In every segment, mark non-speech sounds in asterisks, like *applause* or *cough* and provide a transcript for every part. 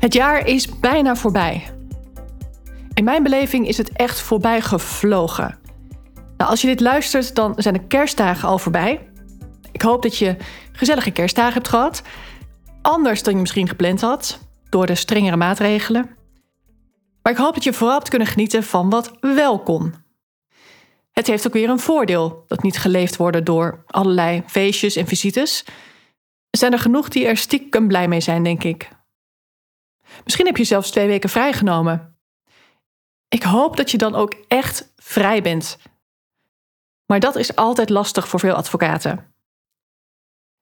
Het jaar is bijna voorbij. In mijn beleving is het echt voorbij gevlogen. Nou, als je dit luistert, dan zijn de kerstdagen al voorbij. Ik hoop dat je gezellige kerstdagen hebt gehad. Anders dan je misschien gepland had, door de strengere maatregelen. Maar ik hoop dat je vooral hebt kunnen genieten van wat wel kon. Het heeft ook weer een voordeel dat niet geleefd worden door allerlei feestjes en visites. Er zijn er genoeg die er stiekem blij mee zijn, denk ik. Misschien heb je zelfs twee weken vrijgenomen. Ik hoop dat je dan ook echt vrij bent. Maar dat is altijd lastig voor veel advocaten.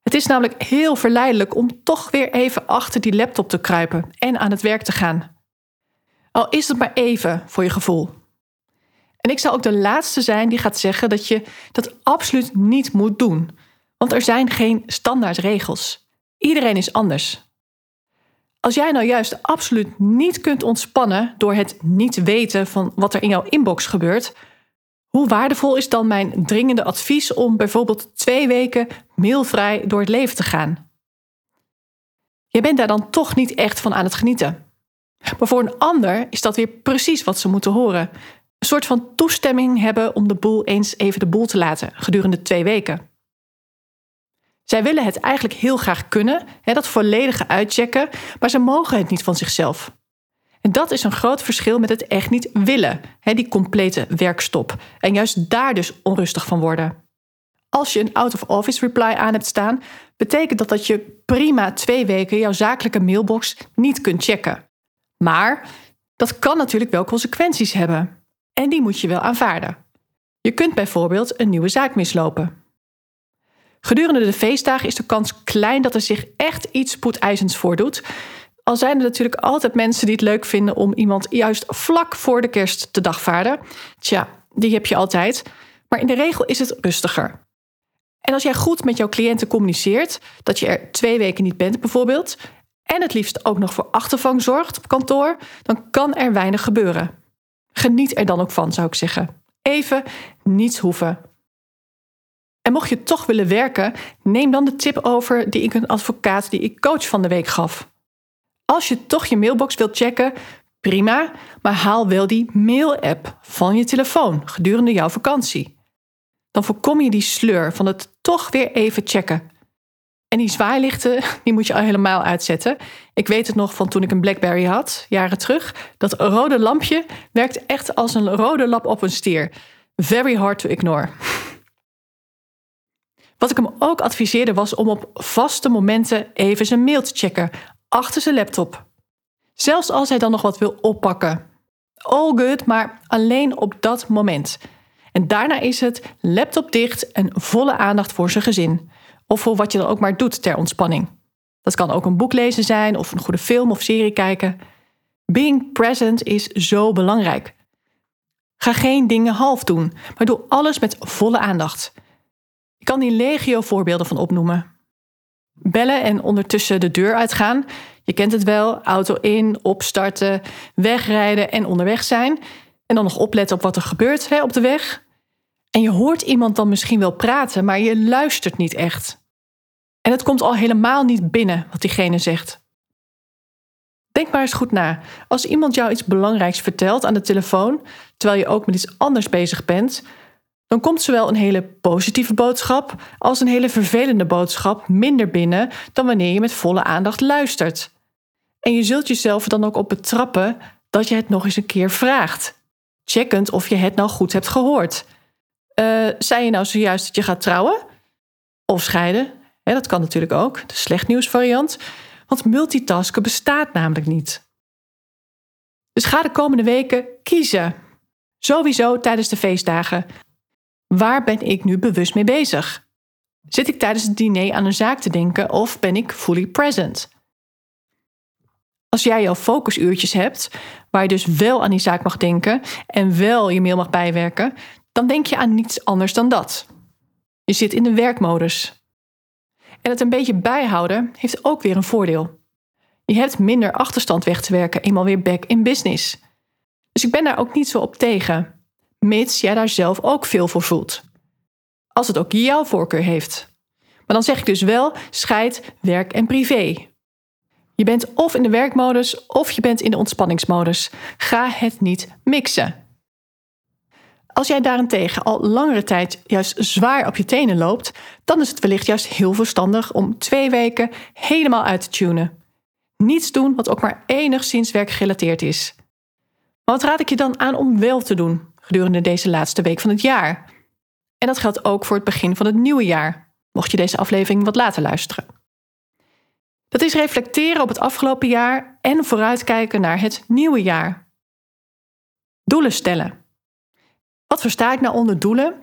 Het is namelijk heel verleidelijk om toch weer even achter die laptop te kruipen en aan het werk te gaan. Al is het maar even voor je gevoel. En ik zal ook de laatste zijn die gaat zeggen dat je dat absoluut niet moet doen. Want er zijn geen standaard regels. Iedereen is anders. Als jij nou juist absoluut niet kunt ontspannen door het niet weten van wat er in jouw inbox gebeurt, hoe waardevol is dan mijn dringende advies om bijvoorbeeld twee weken mailvrij door het leven te gaan? Je bent daar dan toch niet echt van aan het genieten. Maar voor een ander is dat weer precies wat ze moeten horen. Een soort van toestemming hebben om de boel eens even de boel te laten gedurende twee weken. Zij willen het eigenlijk heel graag kunnen, hè, dat volledige uitchecken, maar ze mogen het niet van zichzelf. En dat is een groot verschil met het echt niet willen, hè, die complete werkstop. En juist daar dus onrustig van worden. Als je een out-of-office reply aan hebt staan, betekent dat dat je prima twee weken jouw zakelijke mailbox niet kunt checken. Maar dat kan natuurlijk wel consequenties hebben. En die moet je wel aanvaarden. Je kunt bijvoorbeeld een nieuwe zaak mislopen. Gedurende de feestdagen is de kans klein dat er zich echt iets spoedeisends voordoet. Al zijn er natuurlijk altijd mensen die het leuk vinden om iemand juist vlak voor de kerst te dagvaarden. Tja, die heb je altijd. Maar in de regel is het rustiger. En als jij goed met jouw cliënten communiceert, dat je er twee weken niet bent bijvoorbeeld, en het liefst ook nog voor achtervang zorgt op kantoor, dan kan er weinig gebeuren. Geniet er dan ook van, zou ik zeggen. Even niets hoeven. En mocht je toch willen werken, neem dan de tip over die ik een advocaat die ik coach van de week gaf. Als je toch je mailbox wilt checken, prima, maar haal wel die mail-app van je telefoon gedurende jouw vakantie. Dan voorkom je die sleur van het toch weer even checken. En die zwaailichten, die moet je al helemaal uitzetten. Ik weet het nog van toen ik een Blackberry had, jaren terug. Dat rode lampje werkt echt als een rode lap op een stier. Very hard to ignore. *laughs* Wat ik hem ook adviseerde was om op vaste momenten even zijn mail te checken, achter zijn laptop. Zelfs als hij dan nog wat wil oppakken. All good, maar alleen op dat moment. En daarna is het laptop dicht en volle aandacht voor zijn gezin. Of voor wat je dan ook maar doet ter ontspanning. Dat kan ook een boek lezen zijn of een goede film of serie kijken. Being present is zo belangrijk. Ga geen dingen half doen, maar doe alles met volle aandacht. Ik kan hier legio voorbeelden van opnoemen. Bellen en ondertussen de deur uitgaan. Je kent het wel, auto in, opstarten, wegrijden en onderweg zijn. En dan nog opletten op wat er gebeurt hè, op de weg. En je hoort iemand dan misschien wel praten, maar je luistert niet echt. En het komt al helemaal niet binnen wat diegene zegt. Denk maar eens goed na. Als iemand jou iets belangrijks vertelt aan de telefoon, terwijl je ook met iets anders bezig bent, dan komt zowel een hele positieve boodschap als een hele vervelende boodschap minder binnen dan wanneer je met volle aandacht luistert. En je zult jezelf dan ook op betrappen dat je het nog eens een keer vraagt, checkend of je het nou goed hebt gehoord. Uh, zei je nou zojuist dat je gaat trouwen? Of scheiden? dat kan natuurlijk ook, de slecht nieuws variant. Want multitasken bestaat namelijk niet. Dus ga de komende weken kiezen. Sowieso tijdens de feestdagen. Waar ben ik nu bewust mee bezig? Zit ik tijdens het diner aan een zaak te denken of ben ik fully present? Als jij jouw focusuurtjes hebt, waar je dus wel aan die zaak mag denken en wel je mail mag bijwerken, dan denk je aan niets anders dan dat. Je zit in de werkmodus. En het een beetje bijhouden heeft ook weer een voordeel. Je hebt minder achterstand weg te werken, eenmaal weer back in business. Dus ik ben daar ook niet zo op tegen, mits jij daar zelf ook veel voor voelt. Als het ook jouw voorkeur heeft. Maar dan zeg ik dus wel: scheid werk en privé. Je bent of in de werkmodus of je bent in de ontspanningsmodus. Ga het niet mixen. Als jij daarentegen al langere tijd juist zwaar op je tenen loopt, dan is het wellicht juist heel verstandig om twee weken helemaal uit te tunen. Niets doen wat ook maar enigszins werkgerelateerd is. Maar wat raad ik je dan aan om wel te doen gedurende deze laatste week van het jaar? En dat geldt ook voor het begin van het nieuwe jaar, mocht je deze aflevering wat later luisteren. Dat is reflecteren op het afgelopen jaar en vooruitkijken naar het nieuwe jaar. Doelen stellen. Wat versta ik nou onder doelen?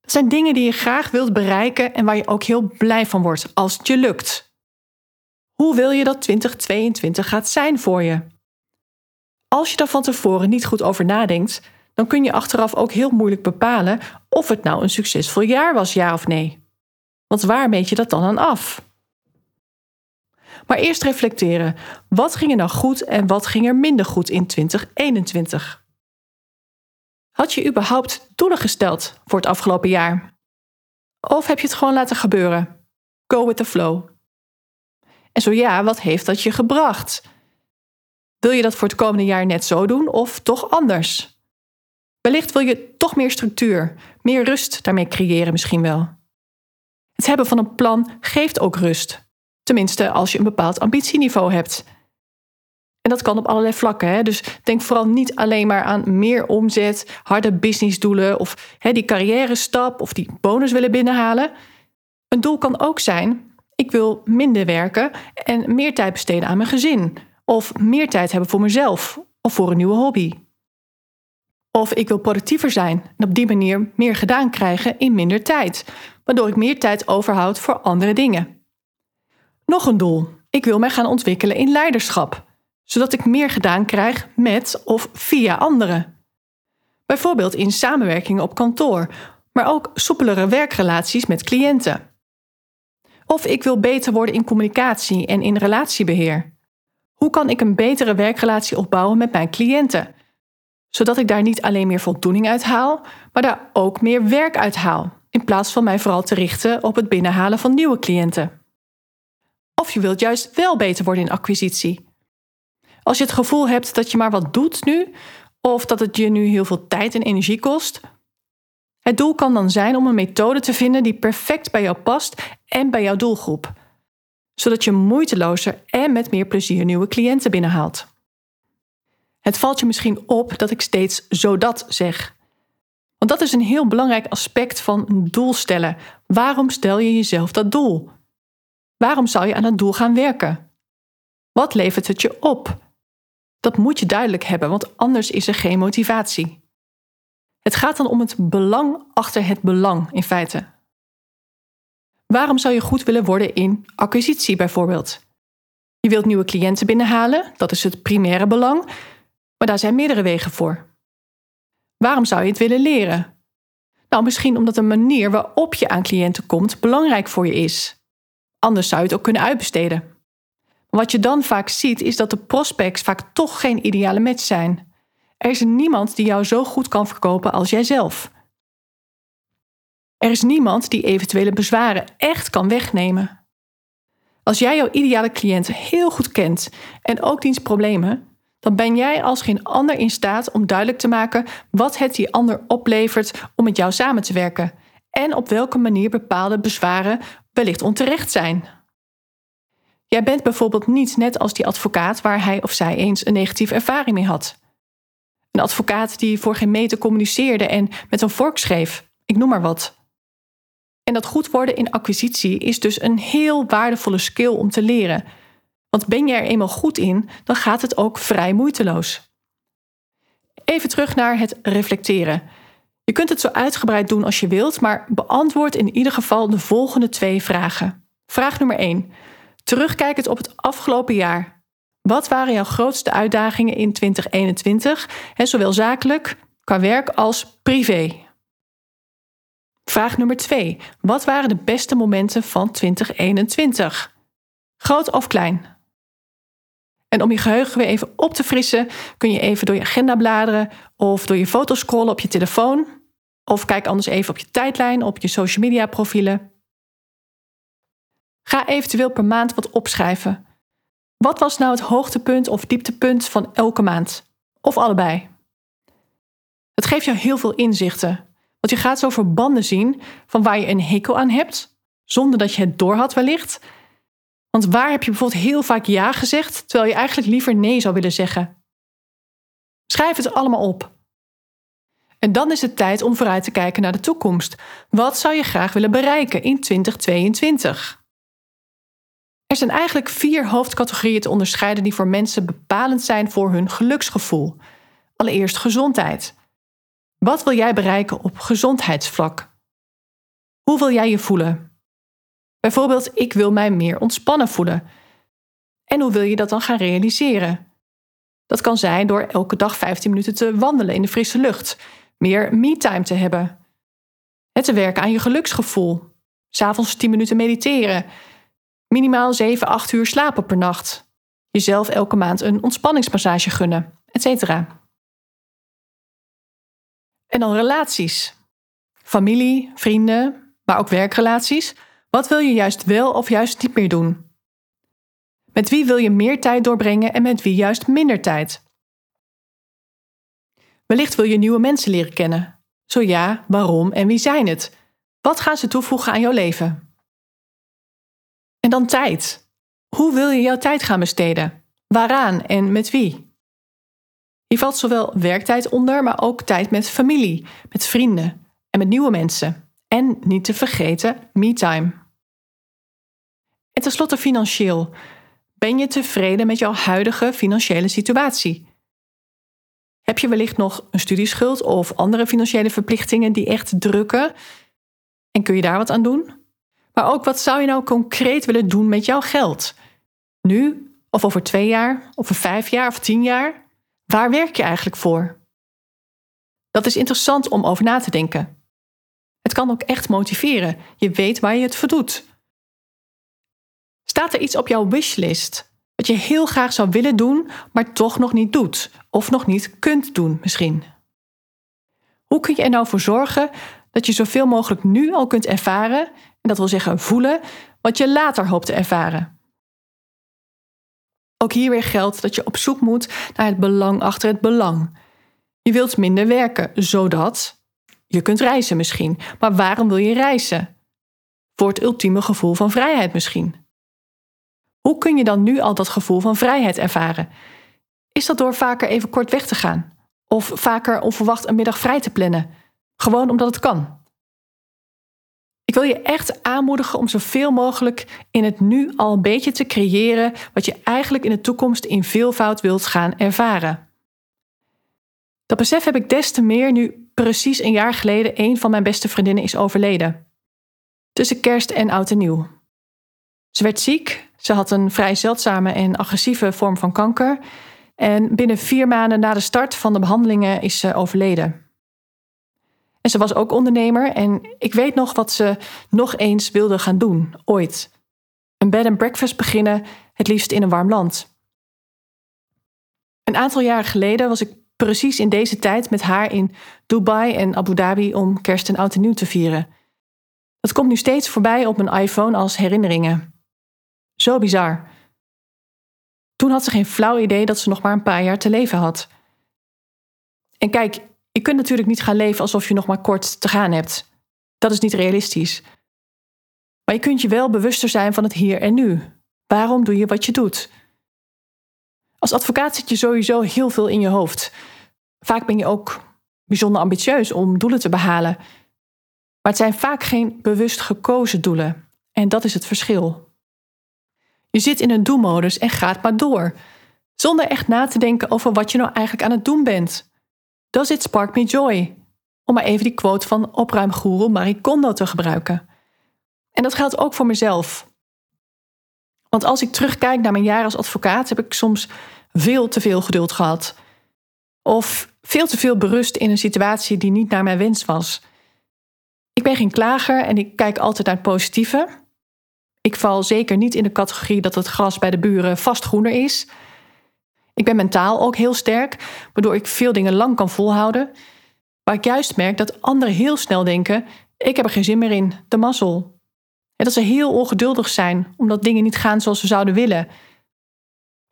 Dat zijn dingen die je graag wilt bereiken en waar je ook heel blij van wordt als het je lukt. Hoe wil je dat 2022 gaat zijn voor je? Als je daar van tevoren niet goed over nadenkt, dan kun je achteraf ook heel moeilijk bepalen of het nou een succesvol jaar was, ja of nee. Want waar meet je dat dan aan af? Maar eerst reflecteren. Wat ging er nou goed en wat ging er minder goed in 2021? Had je überhaupt doelen gesteld voor het afgelopen jaar? Of heb je het gewoon laten gebeuren? Go with the flow. En zo ja, wat heeft dat je gebracht? Wil je dat voor het komende jaar net zo doen of toch anders? Wellicht wil je toch meer structuur, meer rust daarmee creëren misschien wel. Het hebben van een plan geeft ook rust. Tenminste, als je een bepaald ambitieniveau hebt. En dat kan op allerlei vlakken. Hè? Dus denk vooral niet alleen maar aan meer omzet, harde businessdoelen of hè, die carrière stap of die bonus willen binnenhalen. Een doel kan ook zijn: ik wil minder werken en meer tijd besteden aan mijn gezin. Of meer tijd hebben voor mezelf of voor een nieuwe hobby. Of ik wil productiever zijn en op die manier meer gedaan krijgen in minder tijd, waardoor ik meer tijd overhoud voor andere dingen. Nog een doel. Ik wil mij gaan ontwikkelen in leiderschap, zodat ik meer gedaan krijg met of via anderen. Bijvoorbeeld in samenwerkingen op kantoor, maar ook soepelere werkrelaties met cliënten. Of ik wil beter worden in communicatie en in relatiebeheer. Hoe kan ik een betere werkrelatie opbouwen met mijn cliënten? Zodat ik daar niet alleen meer voldoening uit haal, maar daar ook meer werk uit haal, in plaats van mij vooral te richten op het binnenhalen van nieuwe cliënten. Of je wilt juist wel beter worden in acquisitie. Als je het gevoel hebt dat je maar wat doet nu, of dat het je nu heel veel tijd en energie kost. Het doel kan dan zijn om een methode te vinden die perfect bij jou past en bij jouw doelgroep, zodat je moeitelozer en met meer plezier nieuwe cliënten binnenhaalt. Het valt je misschien op dat ik steeds zodat zeg. Want dat is een heel belangrijk aspect van een doel stellen. Waarom stel je jezelf dat doel? Waarom zou je aan het doel gaan werken? Wat levert het je op? Dat moet je duidelijk hebben, want anders is er geen motivatie. Het gaat dan om het belang achter het belang in feite. Waarom zou je goed willen worden in acquisitie bijvoorbeeld? Je wilt nieuwe cliënten binnenhalen, dat is het primaire belang, maar daar zijn meerdere wegen voor. Waarom zou je het willen leren? Nou, misschien omdat de manier waarop je aan cliënten komt belangrijk voor je is. Anders zou je het ook kunnen uitbesteden. Wat je dan vaak ziet is dat de prospects vaak toch geen ideale match zijn. Er is niemand die jou zo goed kan verkopen als jijzelf. Er is niemand die eventuele bezwaren echt kan wegnemen. Als jij jouw ideale cliënt heel goed kent en ook diens problemen, dan ben jij als geen ander in staat om duidelijk te maken wat het die ander oplevert om met jou samen te werken en op welke manier bepaalde bezwaren wellicht onterecht zijn. Jij bent bijvoorbeeld niet net als die advocaat waar hij of zij eens een negatieve ervaring mee had. Een advocaat die voor geen meter communiceerde en met een vork schreef, ik noem maar wat. En dat goed worden in acquisitie is dus een heel waardevolle skill om te leren. Want ben je er eenmaal goed in, dan gaat het ook vrij moeiteloos. Even terug naar het reflecteren. Je kunt het zo uitgebreid doen als je wilt, maar beantwoord in ieder geval de volgende twee vragen. Vraag nummer 1. Terugkijkend op het afgelopen jaar. Wat waren jouw grootste uitdagingen in 2021, hè, zowel zakelijk, qua werk als privé? Vraag nummer 2. Wat waren de beste momenten van 2021? Groot of klein? En om je geheugen weer even op te frissen, kun je even door je agenda bladeren of door je foto's scrollen op je telefoon. Of kijk anders even op je tijdlijn, op je social media profielen. Ga eventueel per maand wat opschrijven. Wat was nou het hoogtepunt of dieptepunt van elke maand? Of allebei? Het geeft jou heel veel inzichten, want je gaat zo verbanden zien van waar je een hekel aan hebt, zonder dat je het doorhad wellicht, want waar heb je bijvoorbeeld heel vaak ja gezegd, terwijl je eigenlijk liever nee zou willen zeggen? Schrijf het allemaal op. En dan is het tijd om vooruit te kijken naar de toekomst. Wat zou je graag willen bereiken in 2022? Er zijn eigenlijk vier hoofdcategorieën te onderscheiden die voor mensen bepalend zijn voor hun geluksgevoel. Allereerst gezondheid. Wat wil jij bereiken op gezondheidsvlak? Hoe wil jij je voelen? Bijvoorbeeld, ik wil mij meer ontspannen voelen. En hoe wil je dat dan gaan realiseren? Dat kan zijn door elke dag 15 minuten te wandelen in de frisse lucht, meer me-time te hebben. Te werken aan je geluksgevoel. S'avonds 10 minuten mediteren. Minimaal 7, 8 uur slapen per nacht. Jezelf elke maand een ontspanningsmassage gunnen, etc. En dan relaties. Familie, vrienden, maar ook werkrelaties wat wil je juist wel of juist niet meer doen? Met wie wil je meer tijd doorbrengen en met wie juist minder tijd? Wellicht wil je nieuwe mensen leren kennen. Zo ja, waarom en wie zijn het? Wat gaan ze toevoegen aan jouw leven? En dan tijd. Hoe wil je jouw tijd gaan besteden? Waaraan en met wie? Hier valt zowel werktijd onder, maar ook tijd met familie, met vrienden en met nieuwe mensen. En niet te vergeten, me-time. En tenslotte financieel. Ben je tevreden met jouw huidige financiële situatie? Heb je wellicht nog een studieschuld of andere financiële verplichtingen die echt drukken? En kun je daar wat aan doen? Maar ook wat zou je nou concreet willen doen met jouw geld? Nu, of over twee jaar, of over vijf jaar, of tien jaar? Waar werk je eigenlijk voor? Dat is interessant om over na te denken. Het kan ook echt motiveren. Je weet waar je het voor doet. Staat er iets op jouw wishlist wat je heel graag zou willen doen, maar toch nog niet doet of nog niet kunt doen misschien? Hoe kun je er nou voor zorgen dat je zoveel mogelijk nu al kunt ervaren, en dat wil zeggen voelen, wat je later hoopt te ervaren? Ook hier weer geldt dat je op zoek moet naar het belang achter het belang. Je wilt minder werken, zodat je kunt reizen misschien. Maar waarom wil je reizen? Voor het ultieme gevoel van vrijheid misschien. Hoe kun je dan nu al dat gevoel van vrijheid ervaren? Is dat door vaker even kort weg te gaan? Of vaker onverwacht een middag vrij te plannen? Gewoon omdat het kan. Ik wil je echt aanmoedigen om zoveel mogelijk in het nu al een beetje te creëren wat je eigenlijk in de toekomst in veelvoud wilt gaan ervaren. Dat besef heb ik des te meer nu precies een jaar geleden een van mijn beste vriendinnen is overleden. Tussen kerst en oud en nieuw. Ze werd ziek, ze had een vrij zeldzame en agressieve vorm van kanker. En binnen vier maanden na de start van de behandelingen is ze overleden. En ze was ook ondernemer en ik weet nog wat ze nog eens wilde gaan doen, ooit. Een bed and breakfast beginnen, het liefst in een warm land. Een aantal jaren geleden was ik precies in deze tijd met haar in Dubai en Abu Dhabi om kerst en oud en nieuw te vieren. Dat komt nu steeds voorbij op mijn iPhone als herinneringen. Zo bizar. Toen had ze geen flauw idee dat ze nog maar een paar jaar te leven had. En kijk, je kunt natuurlijk niet gaan leven alsof je nog maar kort te gaan hebt. Dat is niet realistisch. Maar je kunt je wel bewuster zijn van het hier en nu. Waarom doe je wat je doet? Als advocaat zit je sowieso heel veel in je hoofd. Vaak ben je ook bijzonder ambitieus om doelen te behalen. Maar het zijn vaak geen bewust gekozen doelen. En dat is het verschil. Je zit in een doelmodus en gaat maar door, zonder echt na te denken over wat je nou eigenlijk aan het doen bent. Does it spark me joy? Om maar even die quote van opruimgoeroe Marie Kondo te gebruiken. En dat geldt ook voor mezelf. Want als ik terugkijk naar mijn jaar als advocaat, heb ik soms veel te veel geduld gehad. Of veel te veel berust in een situatie die niet naar mijn wens was. Ik ben geen klager en ik kijk altijd naar het positieve. Ik val zeker niet in de categorie dat het gras bij de buren vast groener is. Ik ben mentaal ook heel sterk, waardoor ik veel dingen lang kan volhouden. Waar ik juist merk dat anderen heel snel denken: ik heb er geen zin meer in, de mazzel. En dat ze heel ongeduldig zijn omdat dingen niet gaan zoals ze zouden willen.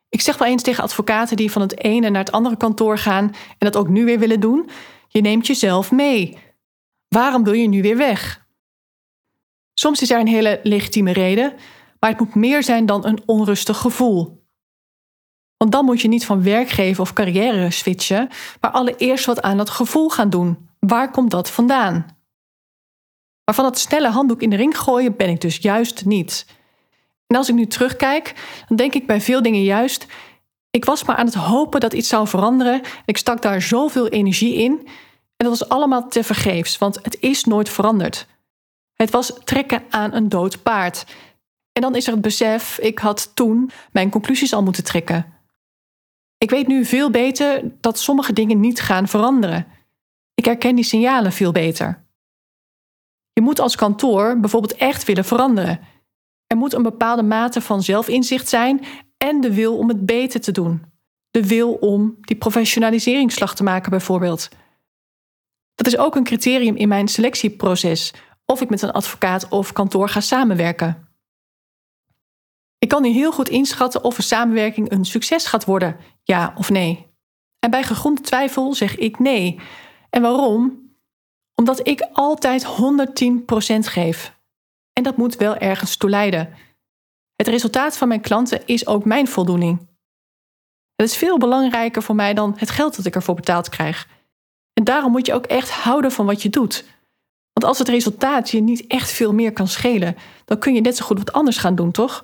Ik zeg wel eens tegen advocaten die van het ene naar het andere kantoor gaan en dat ook nu weer willen doen: je neemt jezelf mee. Waarom wil je nu weer weg? Soms is er een hele legitieme reden, maar het moet meer zijn dan een onrustig gevoel. Want dan moet je niet van werkgever of carrière switchen, maar allereerst wat aan dat gevoel gaan doen. Waar komt dat vandaan? Maar van dat snelle handdoek in de ring gooien ben ik dus juist niet. En als ik nu terugkijk, dan denk ik bij veel dingen juist. Ik was maar aan het hopen dat iets zou veranderen. Ik stak daar zoveel energie in. En dat was allemaal te vergeefs, want het is nooit veranderd. Het was trekken aan een dood paard. En dan is er het besef, ik had toen mijn conclusies al moeten trekken. Ik weet nu veel beter dat sommige dingen niet gaan veranderen. Ik herken die signalen veel beter. Je moet als kantoor bijvoorbeeld echt willen veranderen. Er moet een bepaalde mate van zelfinzicht zijn en de wil om het beter te doen. De wil om die professionaliseringsslag te maken, bijvoorbeeld. Dat is ook een criterium in mijn selectieproces, of ik met een advocaat of kantoor ga samenwerken. Ik kan nu heel goed inschatten of een samenwerking een succes gaat worden, ja of nee. En bij gegronde twijfel zeg ik nee. En waarom? Omdat ik altijd 110% geef. En dat moet wel ergens toe leiden. Het resultaat van mijn klanten is ook mijn voldoening. Het is veel belangrijker voor mij dan het geld dat ik ervoor betaald krijg. En daarom moet je ook echt houden van wat je doet. Want als het resultaat je niet echt veel meer kan schelen, dan kun je net zo goed wat anders gaan doen, toch?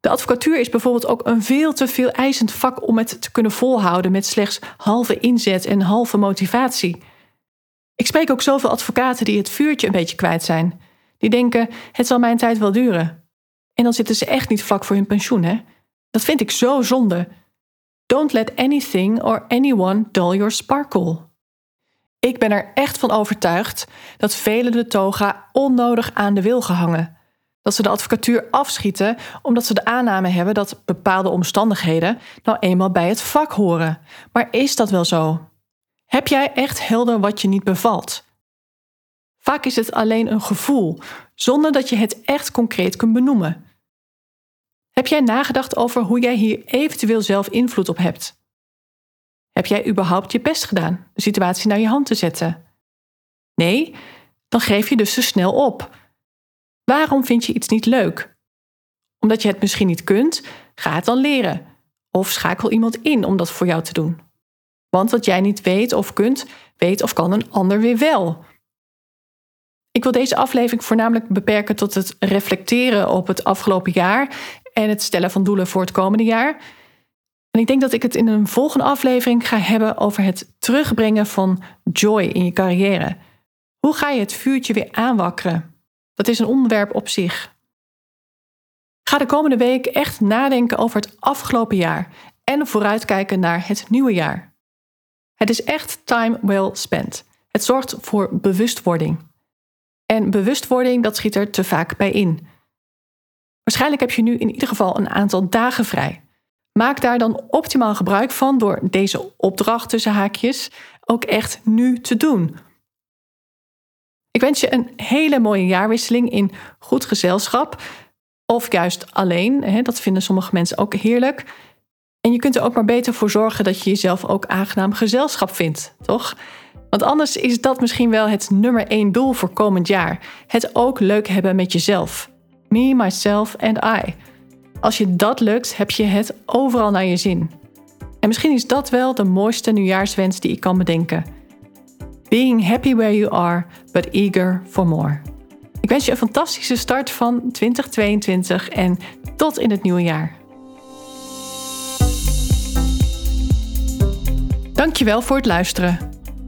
De advocatuur is bijvoorbeeld ook een veel te veel eisend vak om het te kunnen volhouden met slechts halve inzet en halve motivatie. Ik spreek ook zoveel advocaten die het vuurtje een beetje kwijt zijn. Die denken: het zal mijn tijd wel duren. En dan zitten ze echt niet vlak voor hun pensioen, hè? Dat vind ik zo zonde. Don't let anything or anyone dull your sparkle. Ik ben er echt van overtuigd dat velen de toga onnodig aan de wil gehangen dat ze de advocatuur afschieten omdat ze de aanname hebben dat bepaalde omstandigheden nou eenmaal bij het vak horen. Maar is dat wel zo? Heb jij echt helder wat je niet bevalt? Vaak is het alleen een gevoel, zonder dat je het echt concreet kunt benoemen. Heb jij nagedacht over hoe jij hier eventueel zelf invloed op hebt? Heb jij überhaupt je best gedaan de situatie naar je hand te zetten? Nee, dan geef je dus te snel op Waarom vind je iets niet leuk? Omdat je het misschien niet kunt? Ga het dan leren. Of schakel iemand in om dat voor jou te doen. Want wat jij niet weet of kunt, weet of kan een ander weer wel. Ik wil deze aflevering voornamelijk beperken tot het reflecteren op het afgelopen jaar en het stellen van doelen voor het komende jaar. En ik denk dat ik het in een volgende aflevering ga hebben over het terugbrengen van joy in je carrière. Hoe ga je het vuurtje weer aanwakkeren? Dat is een onderwerp op zich. Ga de komende week echt nadenken over het afgelopen jaar en vooruitkijken naar het nieuwe jaar. Het is echt time well spent. Het zorgt voor bewustwording. En bewustwording, dat schiet er te vaak bij in. Waarschijnlijk heb je nu in ieder geval een aantal dagen vrij. Maak daar dan optimaal gebruik van door deze opdracht tussen haakjes ook echt nu te doen. Ik wens je een hele mooie jaarwisseling in goed gezelschap. Of juist alleen. Hè, dat vinden sommige mensen ook heerlijk. En je kunt er ook maar beter voor zorgen dat je jezelf ook aangenaam gezelschap vindt, toch? Want anders is dat misschien wel het nummer één doel voor komend jaar. Het ook leuk hebben met jezelf. Me, myself and I. Als je dat lukt, heb je het overal naar je zin. En misschien is dat wel de mooiste nieuwjaarswens die ik kan bedenken. Being happy where you are, but eager for more. Ik wens je een fantastische start van 2022 en tot in het nieuwe jaar. Dankjewel voor het luisteren.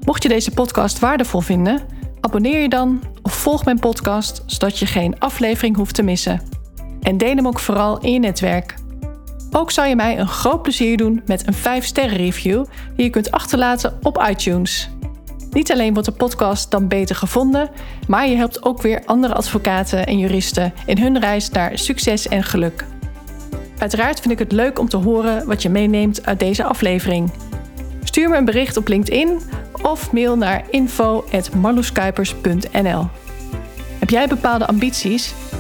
Mocht je deze podcast waardevol vinden, abonneer je dan of volg mijn podcast zodat je geen aflevering hoeft te missen. En deel hem ook vooral in je netwerk. Ook zou je mij een groot plezier doen met een 5-sterren review die je kunt achterlaten op iTunes. Niet alleen wordt de podcast dan beter gevonden, maar je helpt ook weer andere advocaten en juristen in hun reis naar succes en geluk. Uiteraard vind ik het leuk om te horen wat je meeneemt uit deze aflevering. Stuur me een bericht op LinkedIn of mail naar info.marloeskuipers.nl. Heb jij bepaalde ambities